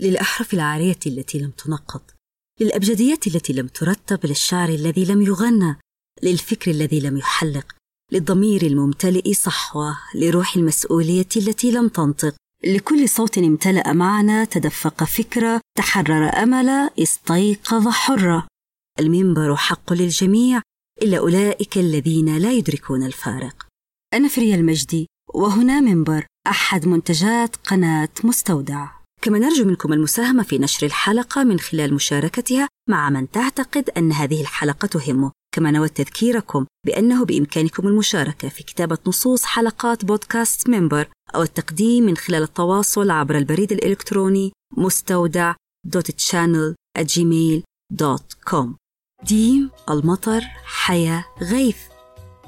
للأحرف العارية التي لم تنقط للأبجديات التي لم ترتب للشعر الذي لم يغنى للفكر الذي لم يحلق للضمير الممتلئ صحوة لروح المسؤولية التي لم تنطق. لكل صوت امتلأ معنى تدفق فكرة تحرر أمل استيقظ حرة. المنبر حق للجميع إلا أولئك الذين لا يدركون الفارق. أنا فريا المجدي وهنا منبر أحد منتجات قناة مستودع. كما نرجو منكم المساهمة في نشر الحلقة من خلال مشاركتها مع من تعتقد أن هذه الحلقة تهمه كما نود تذكيركم بأنه بإمكانكم المشاركة في كتابة نصوص حلقات بودكاست منبر أو التقديم من خلال التواصل عبر البريد الإلكتروني مستودع gmail.com ديم المطر حياة غيث.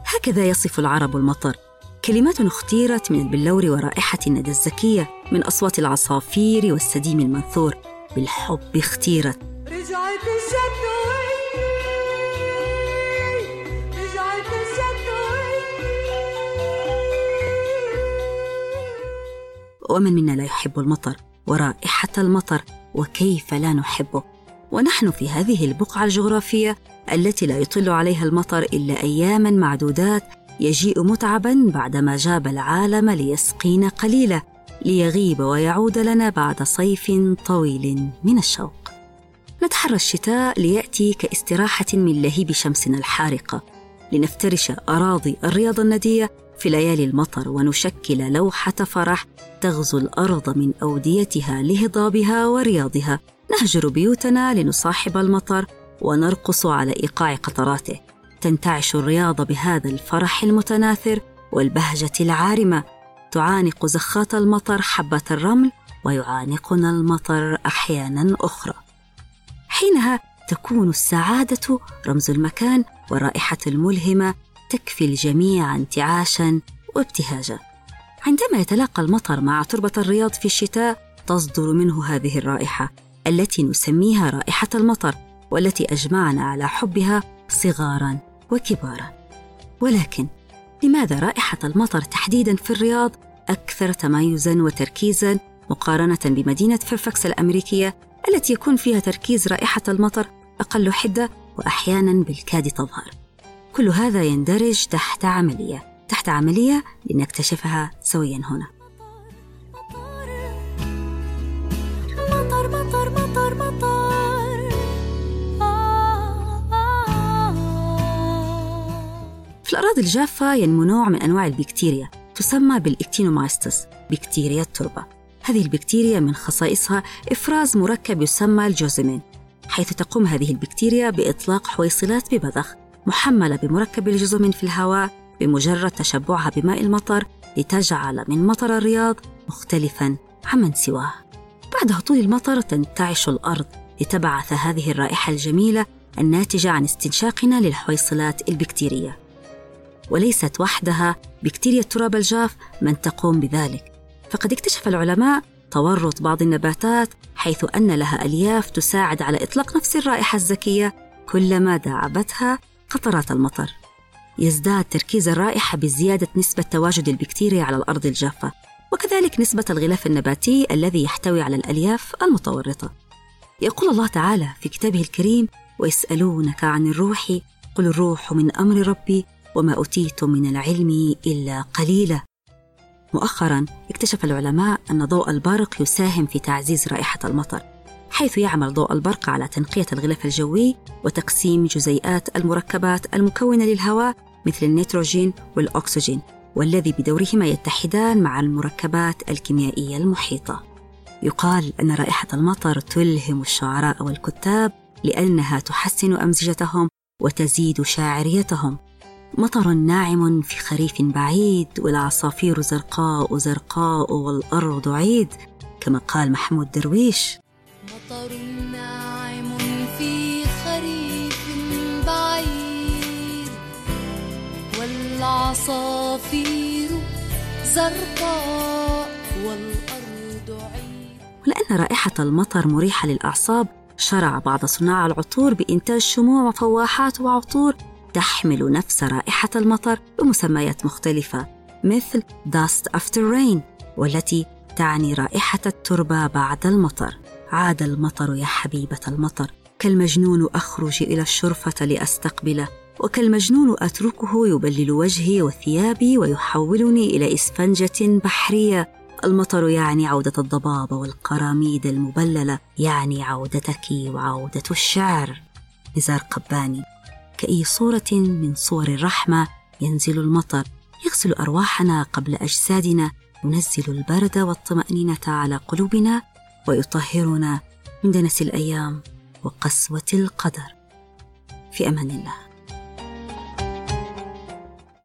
هكذا يصف العرب المطر. كلمات اختيرت من البلور ورائحة الندى الزكية. من أصوات العصافير والسديم المنثور بالحب اختيرت رجعت ومن منا لا يحب المطر ورائحة المطر وكيف لا نحبه؟ ونحن في هذه البقعة الجغرافية التي لا يطل عليها المطر إلا أياما معدودات يجيء متعبا بعدما جاب العالم ليسقينا قليلا. ليغيب ويعود لنا بعد صيف طويل من الشوق. نتحرى الشتاء ليأتي كاستراحة من لهيب شمسنا الحارقة. لنفترش أراضي الرياض الندية في ليالي المطر ونشكل لوحة فرح تغزو الأرض من أوديتها لهضابها ورياضها. نهجر بيوتنا لنصاحب المطر ونرقص على إيقاع قطراته. تنتعش الرياض بهذا الفرح المتناثر والبهجة العارمة تعانق زخات المطر حبة الرمل ويعانقنا المطر أحيانا أخرى. حينها تكون السعادة رمز المكان والرائحه الملهمة تكفي الجميع انتعاشا وابتهاجا. عندما يتلاقى المطر مع تربة الرياض في الشتاء تصدر منه هذه الرائحة التي نسميها رائحة المطر والتي أجمعنا على حبها صغارا وكبارا. ولكن لماذا رائحة المطر تحديدا في الرياض أكثر تميزا وتركيزا مقارنة بمدينة فيرفاكس الأمريكية التي يكون فيها تركيز رائحة المطر أقل حدة واحيانا بالكاد تظهر؟ كل هذا يندرج تحت عملية تحت عملية لنكتشفها سويا هنا. في الأراضي الجافة ينمو نوع من أنواع البكتيريا تسمى بال Actinomycetes بكتيريا التربة. هذه البكتيريا من خصائصها إفراز مركب يسمى الجيوسمين حيث تقوم هذه البكتيريا بإطلاق حويصلات ببذخ محملة بمركب الجيوسمين في الهواء بمجرد تشبعها بماء المطر لتجعل من مطر الرياض مختلفا عمن سواه. بعد هطول المطر تنتعش الأرض لتبعث هذه الرائحة الجميلة الناتجة عن استنشاقنا للحويصلات البكتيرية. وليست وحدها بكتيريا التراب الجاف من تقوم بذلك. فقد اكتشف العلماء تورط بعض النباتات حيث أن لها ألياف تساعد على إطلاق نفس الرائحة الزكية كلما داعبتها قطرات المطر. يزداد تركيز الرائحة بزيادة نسبة تواجد البكتيريا على الأرض الجافة وكذلك نسبة الغلاف النباتي الذي يحتوي على الألياف المتورطة. يقول الله تعالى في كتابه الكريم ويسألونك عن الروح قل الروح من أمر ربي وما أوتيتم من العلم إلا قليلا. مؤخرا اكتشف العلماء أن ضوء البرق يساهم في تعزيز رائحة المطر حيث يعمل ضوء البرق على تنقية الغلاف الجوي وتقسيم جزيئات المركبات المكونة للهواء مثل النيتروجين والأكسجين والذي بدورهما يتحدان مع المركبات الكيميائية المحيطة. يقال أن رائحة المطر تلهم الشعراء والكتاب لأنها تحسن أمزجتهم وتزيد شاعريتهم. مطر ناعم في خريف بعيد والعصافير زرقاء زرقاء والأرض عيد كما قال محمود درويش. مطر ناعم في خريف بعيد والعصافير زرقاء والأرض عيد ولأن رائحة المطر مريحة للأعصاب شرع بعض صناع العطور بإنتاج شموع وفواحات وعطور تحمل نفس رائحة المطر بمسميات مختلفة مثل Dust After Rain والتي تعني رائحة التربة بعد المطر. عاد المطر يا حبيبة المطر كالمجنون أخرج إلى الشرفة لأستقبله وكالمجنون أتركه يبلل وجهي وثيابي ويحولني إلى إسفنجة بحرية. المطر يعني عودة الضباب والقراميد المبللة يعني عودتك وعودة الشعر. نزار قباني. كأي صورة من صور الرحمة ينزل المطر يغسل أرواحنا قبل أجسادنا ينزل البرد والطمأنينة على قلوبنا ويطهرنا من دنس الأيام وقسوة القدر. في أمان الله.